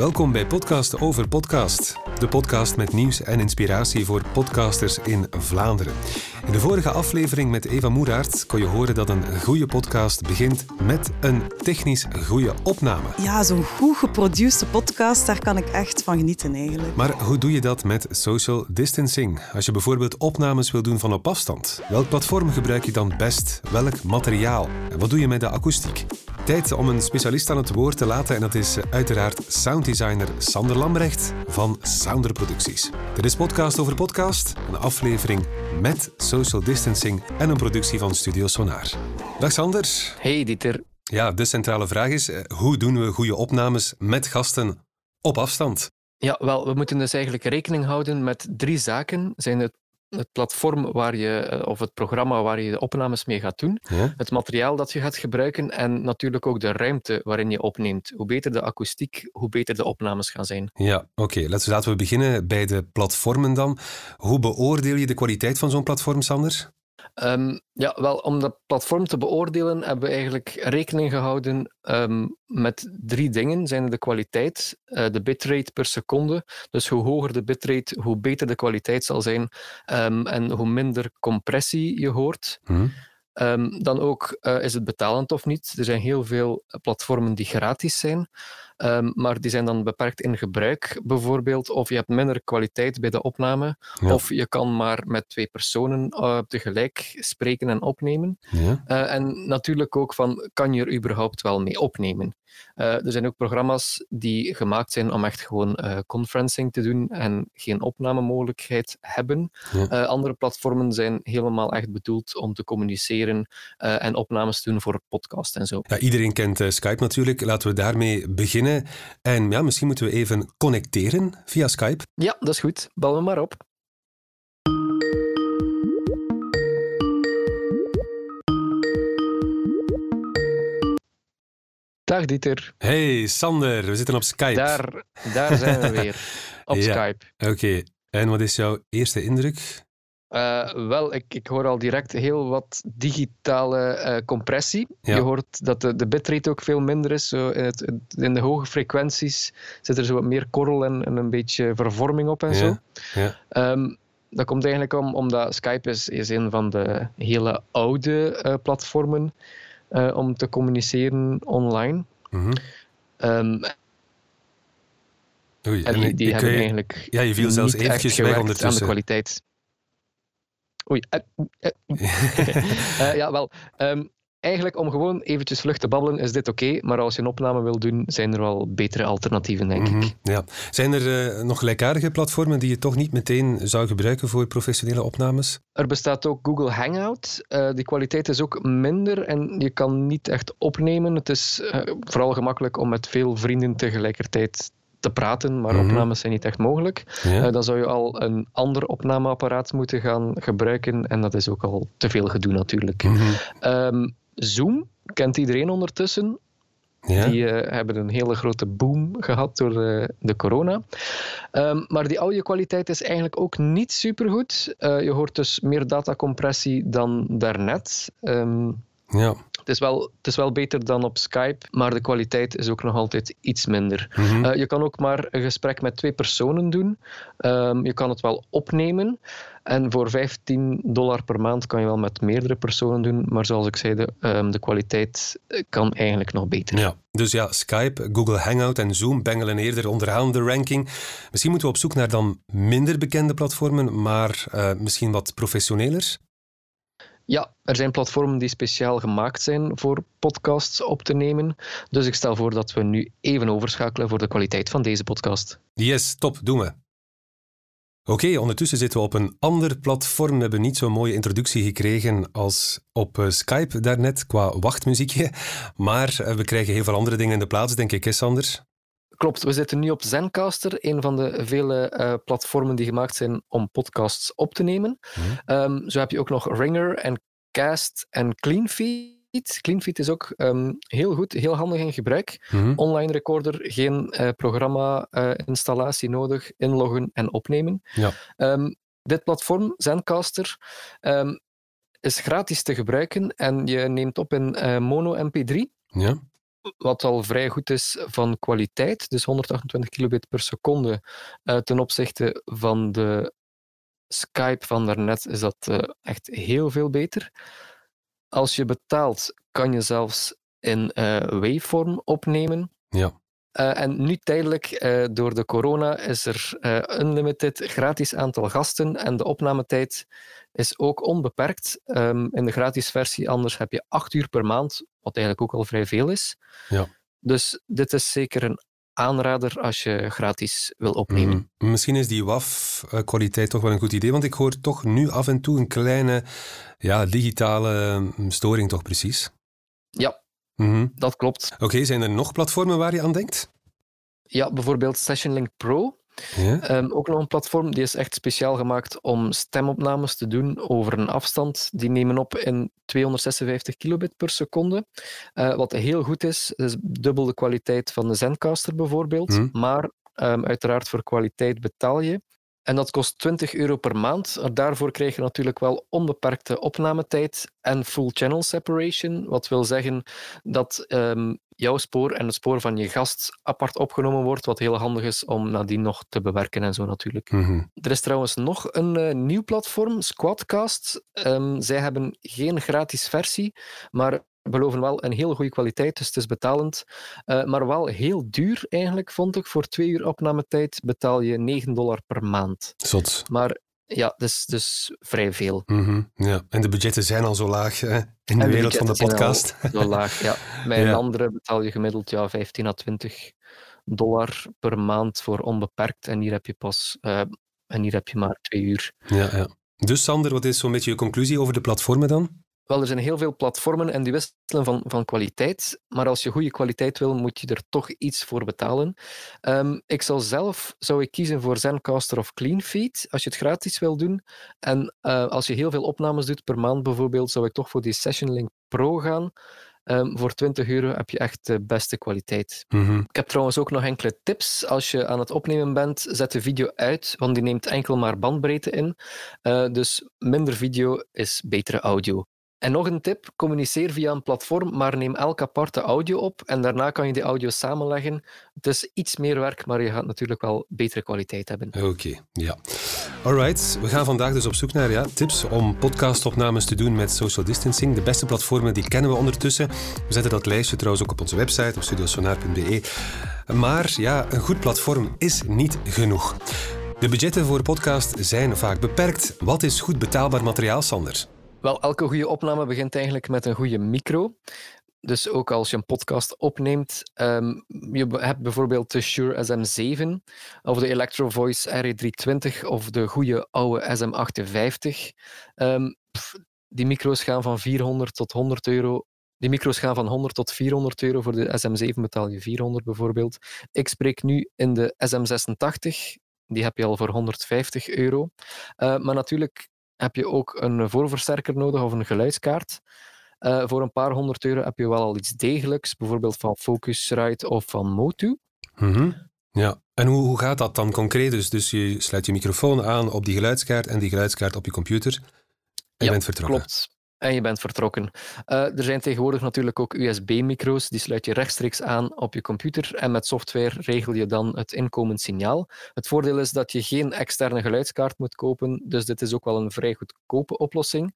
Welkom bij Podcast over Podcast. De podcast met nieuws en inspiratie voor podcasters in Vlaanderen. In de vorige aflevering met Eva Moeraert kon je horen dat een goede podcast begint met een technisch goede opname. Ja, zo'n goed geproduceerde podcast, daar kan ik echt van genieten eigenlijk. Maar hoe doe je dat met social distancing? Als je bijvoorbeeld opnames wil doen van op afstand, welk platform gebruik je dan best? Welk materiaal? En wat doe je met de akoestiek? Tijd om een specialist aan het woord te laten en dat is uiteraard sounddesigner Sander Lambrecht van Sounder Producties. Dit is Podcast over Podcast, een aflevering met social distancing en een productie van Studio Sonar. Dag Sander. Hey Dieter. Ja, de centrale vraag is, eh, hoe doen we goede opnames met gasten op afstand? Ja, wel, we moeten dus eigenlijk rekening houden met drie zaken. Zijn het het platform waar je, eh, of het programma waar je de opnames mee gaat doen, het materiaal dat je gaat gebruiken en natuurlijk ook de ruimte waarin je opneemt. Hoe beter de akoestiek, hoe beter de opnames gaan zijn. Ja, oké. Laten we beginnen bij de platformen dan. Hoe beoordeel je de kwaliteit van zo'n platform, Sander? Ehm, ja, wel, om dat platform te beoordelen hebben we eigenlijk rekening gehouden ehm, met drie dingen. Zijn de kwaliteit, uh, de bitrate per seconde. Dus hoe hoger de bitrate, hoe beter de kwaliteit zal zijn um, en hoe minder compressie je hoort. Hmm. dan ook uh, is het betalend of niet. Er zijn heel veel platformen die gratis zijn. Ehm, maar die zijn dan beperkt in gebruik, bijvoorbeeld. Of je hebt minder kwaliteit bij de opname. Of je kan maar met twee personen uh, tegelijk spreken en opnemen. Ja. Uh, en natuurlijk ook van, kan je er überhaupt wel mee opnemen? Uh, er zijn ook programma's die gemaakt zijn om echt gewoon conferencing te doen en geen opnamemogelijkheid hebben. Ja. andere platformen zijn helemaal echt bedoeld om te communiceren en opnames te doen voor podcast en zo. Ja, iedereen kent Skype natuurlijk. Laten we daarmee beginnen. En ja, misschien moeten we even connecteren via Skype. Ja, dat is goed. Bel me maar op. Dag Dieter. Hey Sander, we zitten op Skype. Daar, daar zijn we weer, op Skype. Oké, en wat is jouw eerste indruk? Uh, wel, ik, ik hoor al direct heel wat digitale uh, compressie. Je hoort dat de, de bitrate ook veel minder is. Zo in, het, in, de hoge frequenties zit er zo wat meer korrel en, en een beetje vervorming op en ja. zo. Ja. Um, dat komt eigenlijk om, omdat Skype is, is een van de hele oude uh, platformen om te communiceren online. Mm -hmm. um, Oei, en die, die hebben eigenlijk ja, je viel zelfs eventjes weg ondertussen. aan de kwaliteit. Oei. uh, ja, wel. Um, eigenlijk om gewoon eventjes vlug te babbelen is dit oké, maar als je een opname wil doen, zijn er wel betere alternatieven, denk ik. Mhm, ja. Zijn er uh, nog gelijkaardige platformen die je toch niet meteen zou gebruiken voor professionele opnames? Er bestaat ook Google Hangout. Uh, die kwaliteit is ook minder en je kan niet echt opnemen. Het is vooral gemakkelijk om met veel vrienden tegelijkertijd te praten, maar mhm. opnames zijn niet echt mogelijk. Eh, dan zou je al een ander opnameapparaat moeten gaan gebruiken en dat is ook al te veel gedoe natuurlijk. Mhm. Ehm, Zoom kent iedereen ondertussen. Ja. Die uh, hebben een hele grote boom gehad door de, de corona. Um, maar die audiokwaliteit is eigenlijk ook niet supergoed. Uh, je hoort dus meer datacompressie dan daarnet. Um, ja. Het is, wel, het is wel beter dan op Skype, maar de kwaliteit is ook nog altijd iets minder. Mhm. Eh, je kan ook maar een gesprek met twee personen doen. Um, je kan het wel opnemen. En voor 15 dollar per maand kan je wel met meerdere personen doen. Maar zoals ik zei, de, um, de kwaliteit kan eigenlijk nog beter. Ja, dus ja, Skype, Google Hangout en Zoom bengelen eerder onderaan de ranking. Misschien moeten we op zoek naar dan minder bekende platformen, maar uh, misschien wat professioneler. Ja, er zijn platformen die speciaal gemaakt zijn voor podcasts op te nemen. Dus ik stel voor dat we nu even overschakelen voor de kwaliteit van deze podcast. Yes, top, doen we. Oké, ondertussen zitten we op een ander platform. We hebben niet zo'n mooie introductie gekregen als op uh, Skype daarnet qua wachtmuziekje. Maar uh, we krijgen heel veel andere dingen in de plaats, denk ik, is anders. Klopt, we zitten nu op Zencaster, een van de vele uh, platformen die gemaakt zijn om podcasts op te nemen. Mm. Um, zo heb je ook nog Ringer en Cast en CleanFeed. CleanFeed is ook um, heel goed, heel handig in gebruik. Mm. Online recorder, geen uh, programma-installatie uh, nodig, inloggen en opnemen. Ja. Um, dit platform, Zencaster, is gratis te gebruiken en je neemt op in uh, mono MP3. Ja. Wat al vrij goed is van kwaliteit, dus 128 kilobit per seconde, uh, ten opzichte van de Skype van daarnet, is dat uh, echt heel veel beter. Als je betaalt, kan je zelfs in uh, waveform opnemen. Ja. En nu tijdelijk, door de corona, is er unlimited gratis aantal gasten en de opnametijd is ook onbeperkt. Um, in de gratis versie anders heb je acht uur per maand, wat eigenlijk ook al vrij veel is. Ja. Dus dit is zeker een aanrader als je gratis wil opnemen. Mm. Misschien is die WAF-kwaliteit toch wel een goed idee, want ik hoor toch nu af en toe een kleine ja, digitale storing toch precies. Ja, Mm -hmm. dat klopt. Oké, okay, zijn er nog platformen waar je aan denkt? Ja, bijvoorbeeld Session Link Pro. Ja? Um, ook nog een platform die is echt speciaal gemaakt om stemopnames te doen over een afstand. Die nemen op in 256 kilobit per seconde. Uh, wat heel goed is, is dubbel de kwaliteit van de Zencaster bijvoorbeeld. Mhm. Maar um, uiteraard voor kwaliteit betaal je. En dat kost 20 euro per maand. Daarvoor krijg je natuurlijk wel onbeperkte opnametijd en full channel separation. Wat wil zeggen dat um, jouw spoor en het spoor van je gast apart opgenomen wordt, wat heel handig is om nadien nog te bewerken en zo natuurlijk. Mm -hmm. Er is trouwens nog een uh, nieuw platform, Squadcast. Um, zij hebben geen gratis versie, maar beloven wel een heel goede kwaliteit, dus het is betalend. Uh, maar wel heel duur eigenlijk, vond ik. Voor twee uur opnametijd betaal je 9 dollar per maand. Zot. Maar ja, dus, dus vrij veel. Mm -hmm. ja. En de budgetten zijn al zo laag hè? in de, wereld van de podcast. Zo laag, ja. Bij een andere betaal je gemiddeld ja, 15 à 20 dollar per maand voor onbeperkt. En hier heb je pas... Uh, en hier heb je maar twee uur. Ja, ja. Dus Sander, wat is zo'n beetje je conclusie over de platformen dan? Wel, er zijn heel veel platformen en die wisselen van, van kwaliteit. Maar als je goede kwaliteit wil, moet je er toch iets voor betalen. Um, ik zal zelf zou ik kiezen voor Zencaster of CleanFeed, als je het gratis wil doen. En uh, als je heel veel opnames doet per maand bijvoorbeeld, zou ik toch voor die Session Link Pro gaan. Um, voor 20 euro heb je echt de beste kwaliteit. Mm -hmm. Ik heb trouwens ook nog enkele tips. Als je aan het opnemen bent, zet de video uit, want die neemt enkel maar bandbreedte in. Uh, dus minder video is betere audio. En nog een tip, communiceer via een platform, maar neem elk aparte audio op en daarna kan je die audio samenleggen. Is iets meer werk, maar je gaat natuurlijk wel betere kwaliteit hebben. Oké, ja. Alright, we gaan vandaag dus op zoek naar ja, tips om podcastopnames te doen met social distancing. De beste platformen die kennen we ondertussen. We zetten dat lijstje trouwens ook op onze website, op studiosonar.be. Maar ja, een goed platform is niet genoeg. De budgetten voor podcast zijn vaak beperkt. Wat is goed betaalbaar materiaal, Sander? Wel, elke goede opname begint eigenlijk met een goede micro. Dus ook als je een podcast opneemt, um, je hebt bijvoorbeeld de Shure SM7 of de Electro Voice RE320 of de goede oude SM58. Um, pff, die micro's gaan van 400 tot 100 euro. Die micro's gaan van 100 tot 400 euro. Voor de SM7 betaal je 400 bijvoorbeeld. Ik spreek nu in de SM86. Die heb je al voor 150 euro. Uh, maar natuurlijk heb je ook een voorversterker nodig of een geluidskaart. Uh, voor een paar honderd euro heb je wel al iets degelijks, bijvoorbeeld van Focusrite of van Motu. Mm -hmm. Ja, en hoe, hoe gaat dat dan concreet? Dus, dus je sluit je microfoon aan op die geluidskaart en die geluidskaart op je computer en je ja, bent vertrokken. klopt. En je bent vertrokken. Uh, er zijn tegenwoordig natuurlijk ook USB-micro's, die sluit je rechtstreeks aan op je computer en met software regel je dan het inkomend signaal. Het voordeel is dat je geen externe geluidskaart moet kopen, dus dit is ook wel een vrij goedkope oplossing.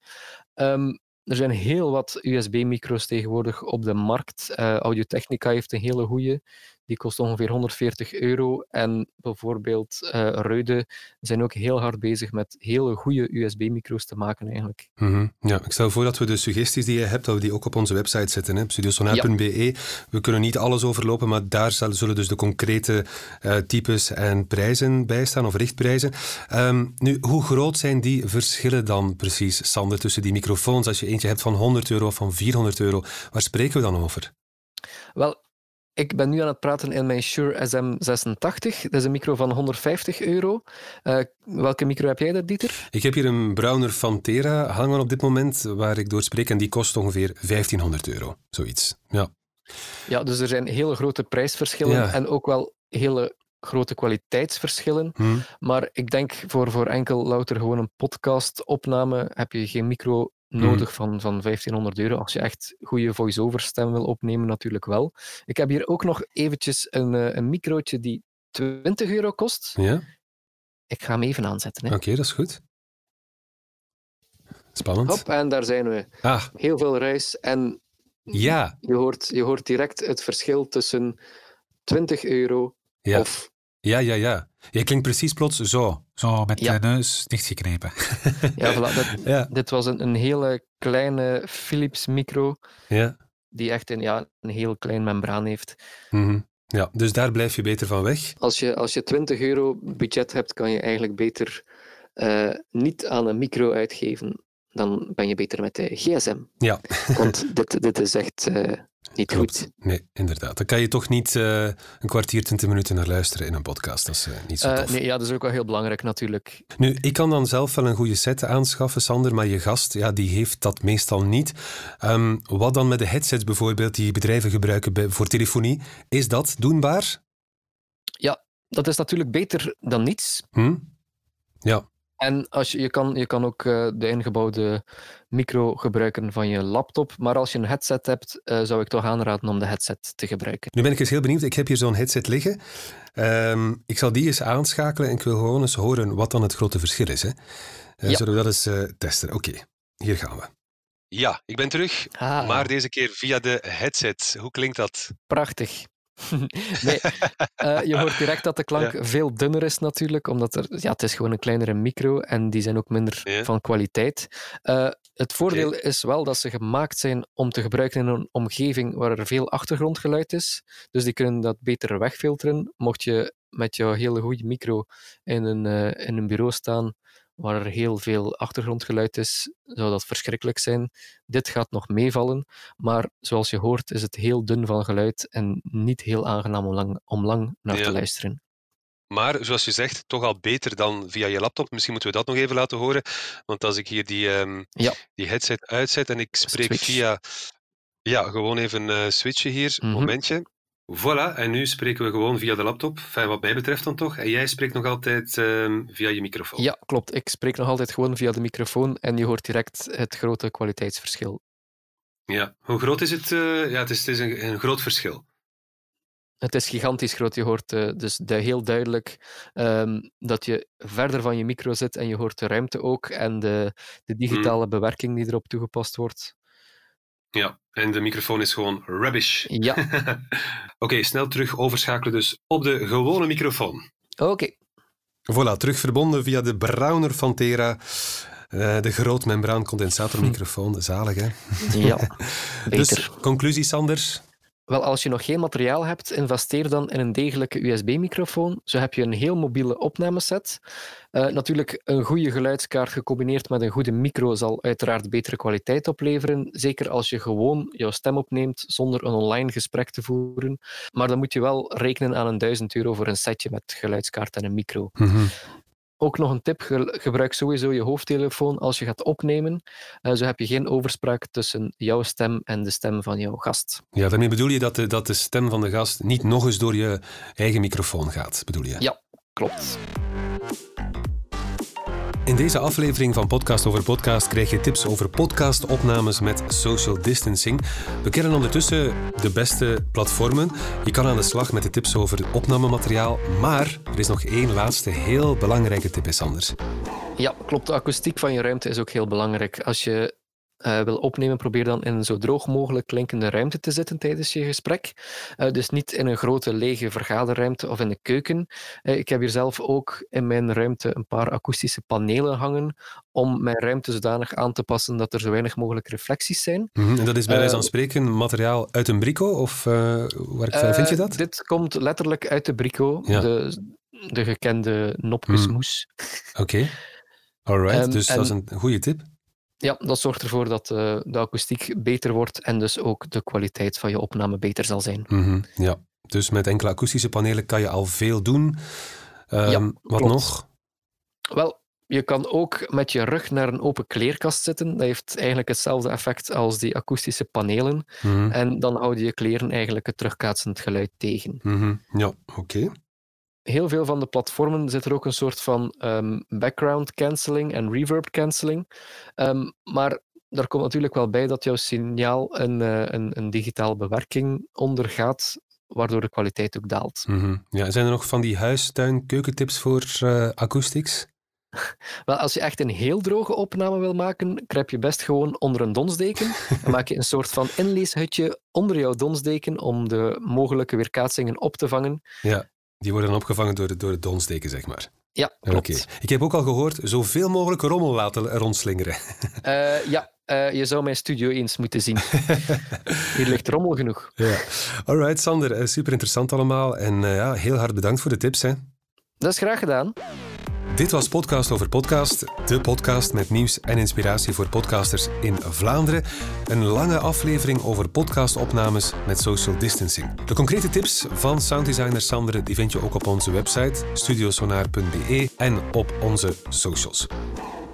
Um, er zijn heel wat USB-micro's tegenwoordig op de markt. Uh, Audio-Technica heeft een hele goede. Die kost ongeveer 140 euro. En bijvoorbeeld uh, Reude zijn ook heel hard bezig met hele goede USB-micro's te maken eigenlijk. Mm -hmm. Ja, ik stel voor dat we de suggesties die je hebt, dat we die ook op onze website zetten. Hè? studiosonar.be. Ja. We kunnen niet alles overlopen, maar daar zullen dus de concrete uh, types en prijzen bij staan, of richtprijzen. Um, nu, hoe groot zijn die verschillen dan precies, Sander, tussen die microfoons? Als je eentje hebt van 100 euro of van 400 euro, waar spreken we dan over? Wel, ik ben nu aan het praten in mijn Shure SM86. Dat is een micro van 150 euro. Uh, welke micro heb jij daar, Dieter? Ik heb hier een Browner Fantera hangen op dit moment, waar ik door spreek. En die kost ongeveer 1500 euro. Zoiets. Ja. Ja, dus er zijn hele grote prijsverschillen Ja. en ook wel hele grote kwaliteitsverschillen. Hm. Maar ik denk voor, voor enkel louter gewoon een podcastopname heb je geen micro nodig van, van 1500 euro. Als je echt goede voice-over stem wil opnemen, natuurlijk wel. Ik heb hier ook nog eventjes een, eh, een microotje die 20 euro kost. Ja, Ik ga hem even aanzetten. Hè. oké, dat is goed. Spannend. Hop, en daar zijn we. Ah, Heel veel ruis. En ja. je hoort, je hoort direct het verschil tussen 20 euro Ja. of... Ja, ja, ja. Je klinkt precies plots zo. Zo met Ja. de neus dichtgeknepen. Ja, voilà, dat, Ja, dit was een, een hele kleine Philips micro ja. die echt een, ja, een heel klein membraan heeft. Mhm. Ja, dus daar blijf je beter van weg. Als je, als je 20 euro budget hebt, kan je eigenlijk beter eh, niet aan een micro uitgeven. Dan ben je beter met de gsm. Ja. Want dit, dit is echt eh, niet Klopt. goed. Nee, inderdaad. Dan kan je toch niet eh, een kwartier, twintig minuten naar luisteren in een podcast. Dat is eh, niet zo Eh, tof. nee, ja, dat is ook wel heel belangrijk natuurlijk. Nu, ik kan dan zelf wel een goede set aanschaffen, Sander, maar je gast, ja, die heeft dat meestal niet. Ehm, wat dan met de headsets bijvoorbeeld die bedrijven gebruiken voor telefonie? Is dat doenbaar? Dat is natuurlijk beter dan niets. Hm? Ja, En als je, je, kan, je kan ook eh, de ingebouwde micro gebruiken van je laptop. Maar als je een headset hebt, eh, zou ik toch aanraden om de headset te gebruiken. nu ben ik eens heel benieuwd. Ik heb hier zo'n headset liggen. Ehm, ik zal die eens aanschakelen en ik wil gewoon eens horen wat dan het grote verschil is. Hè? Eh, Ja. Zullen we dat eens eh, testen? Oké, hier gaan we. Ja, ik ben terug, Ah, maar deze keer via de headset. Hoe klinkt dat? Prachtig. nee, eh, je hoort direct dat de klank veel dunner is natuurlijk, omdat er, ja, het is gewoon een kleinere micro en die zijn ook minder Ja. van kwaliteit. Eh, het voordeel is wel dat ze gemaakt zijn om te gebruiken in een omgeving waar er veel achtergrondgeluid is. Dus die kunnen dat beter wegfilteren. Mocht je met jouw hele goede micro in een, eh, in een bureau staan waar er heel veel achtergrondgeluid is, zou dat verschrikkelijk zijn. Dit gaat nog meevallen, maar zoals je hoort is het heel dun van geluid en niet heel aangenaam om lang, om lang naar Ja. te luisteren. Maar zoals je zegt, toch al beter dan via je laptop. Misschien moeten we dat nog even laten horen. Want als ik hier die, ehm, Ja. die headset uitzet en ik spreek Switch. via. Ja, gewoon even eh, switchen hier. Mhm. Momentje. Voilà, en nu spreken we gewoon via de laptop. Enfin, wat mij betreft dan toch. En jij spreekt nog altijd ehm, via je microfoon. Ja, klopt. Ik spreek nog altijd gewoon via de microfoon en je hoort direct het grote kwaliteitsverschil. Ja. Hoe groot is het? eh, ja, het is, het is een, een groot verschil. Het is gigantisch groot. Je hoort eh, dus de, heel duidelijk ehm, dat je verder van je micro zit en je hoort de ruimte ook en de, de digitale bewerking die erop toegepast wordt. Ja, en de microfoon is gewoon rubbish. Ja, Oké, snel terug overschakelen dus op de gewone microfoon. oké. Voilà, terug verbonden via de Browner van Tera. eh, de grootmembraan condensatormicrofoon. Zalig, hè? Ja, Dus, beter. conclusie, Sander? Wel, als je nog geen materiaal hebt, investeer dan in een degelijke USB-microfoon. Zo heb je een heel mobiele opnameset. Eh, natuurlijk, een goede geluidskaart gecombineerd met een goede micro zal uiteraard betere kwaliteit opleveren. Zeker als je gewoon jouw stem opneemt zonder een online gesprek te voeren. Maar dan moet je wel rekenen aan een 1000 euro voor een setje met geluidskaart en een micro. Ook nog een tip: ge- gebruik sowieso je hoofdtelefoon als je gaat opnemen. Eh, zo heb je geen overspraak tussen jouw stem en de stem van jouw gast. Ja, daarmee bedoel je dat de, dat de stem van de gast niet nog eens door je eigen microfoon gaat, bedoel je? Ja, klopt. In deze aflevering van Podcast over Podcast krijg je tips over podcastopnames met social distancing. We kennen ondertussen de beste platformen. Je kan aan de slag met de tips over opnamemateriaal. Maar er is nog één laatste heel belangrijke tip, is anders. Ja, klopt. De akoestiek van je ruimte is ook heel belangrijk. Als je eh, wil opnemen, probeer dan in een zo droog mogelijk klinkende ruimte te zitten tijdens je gesprek. Eh, dus niet in een grote lege vergaderruimte of in de keuken. Eh, ik heb hier zelf ook in mijn ruimte een paar akoestische panelen hangen om mijn ruimte zodanig aan te passen dat er zo weinig mogelijk reflecties zijn. Mhm, En dat is bij wijze van spreken materiaal uit een brico? Of waar vind je dat? Dit komt letterlijk uit de brico, Ja. de, de gekende nopjesmoes. Oké. Alright, Ehm, dus dat is en- een goede tip. Ja, dat zorgt ervoor dat eh, de akoestiek beter wordt en dus ook de kwaliteit van je opname beter zal zijn. Mhm, Ja, dus met enkele akoestische panelen kan je al veel doen. Ehm, Ja, wat klopt. nog? Wel, je kan ook met je rug naar een open kleerkast zitten. Dat heeft eigenlijk hetzelfde effect als die akoestische panelen. Mhm, En dan houden je kleren eigenlijk het terugkaatsend geluid tegen. mhm, Ja, oké. Heel veel van de platformen zit er ook een soort van ehm, background cancelling en reverb cancelling. Ehm, maar daar komt natuurlijk wel bij dat jouw signaal een, uh, een, een digitale bewerking ondergaat, waardoor de kwaliteit ook daalt. Mhm. ja, zijn er nog van die huistuin keukentips voor uh, acoustics? Wel, als je echt een heel droge opname wil maken, kruip je best gewoon onder een donsdeken. Dan maak je een soort van inleeshutje onder jouw donsdeken om de mogelijke weerkaatsingen op te vangen. Ja, die worden dan opgevangen door, de, door het donsdeken, zeg maar. Ja, klopt. Ik heb ook al gehoord, zoveel mogelijk rommel laten rondslingeren. Uh, ja, uh, je zou mijn studio eens moeten zien. Hier ligt rommel genoeg. Ja. Alright, Sander, eh, super interessant allemaal. En ja, heel hard bedankt voor de tips. Hè. Dat is graag gedaan. Dit was Podcast over Podcast, de podcast met nieuws en inspiratie voor podcasters in Vlaanderen. Een lange aflevering over podcastopnames met social distancing. De concrete tips van sounddesigner Sander die vind je ook op onze website studiosonar.be en op onze socials.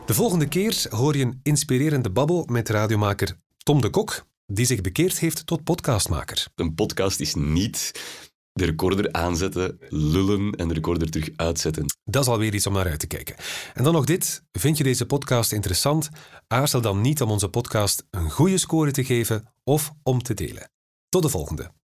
De volgende keer hoor je een inspirerende babbel met radiomaker Tom de Kok, die zich bekeerd heeft tot podcastmaker. Een podcast is niet de recorder aanzetten, lullen en de recorder terug uitzetten. Dat is alweer iets om naar uit te kijken. En dan nog dit. Vind je deze podcast interessant? Aarzel dan niet om onze podcast een goede score te geven of om te delen. Tot de volgende.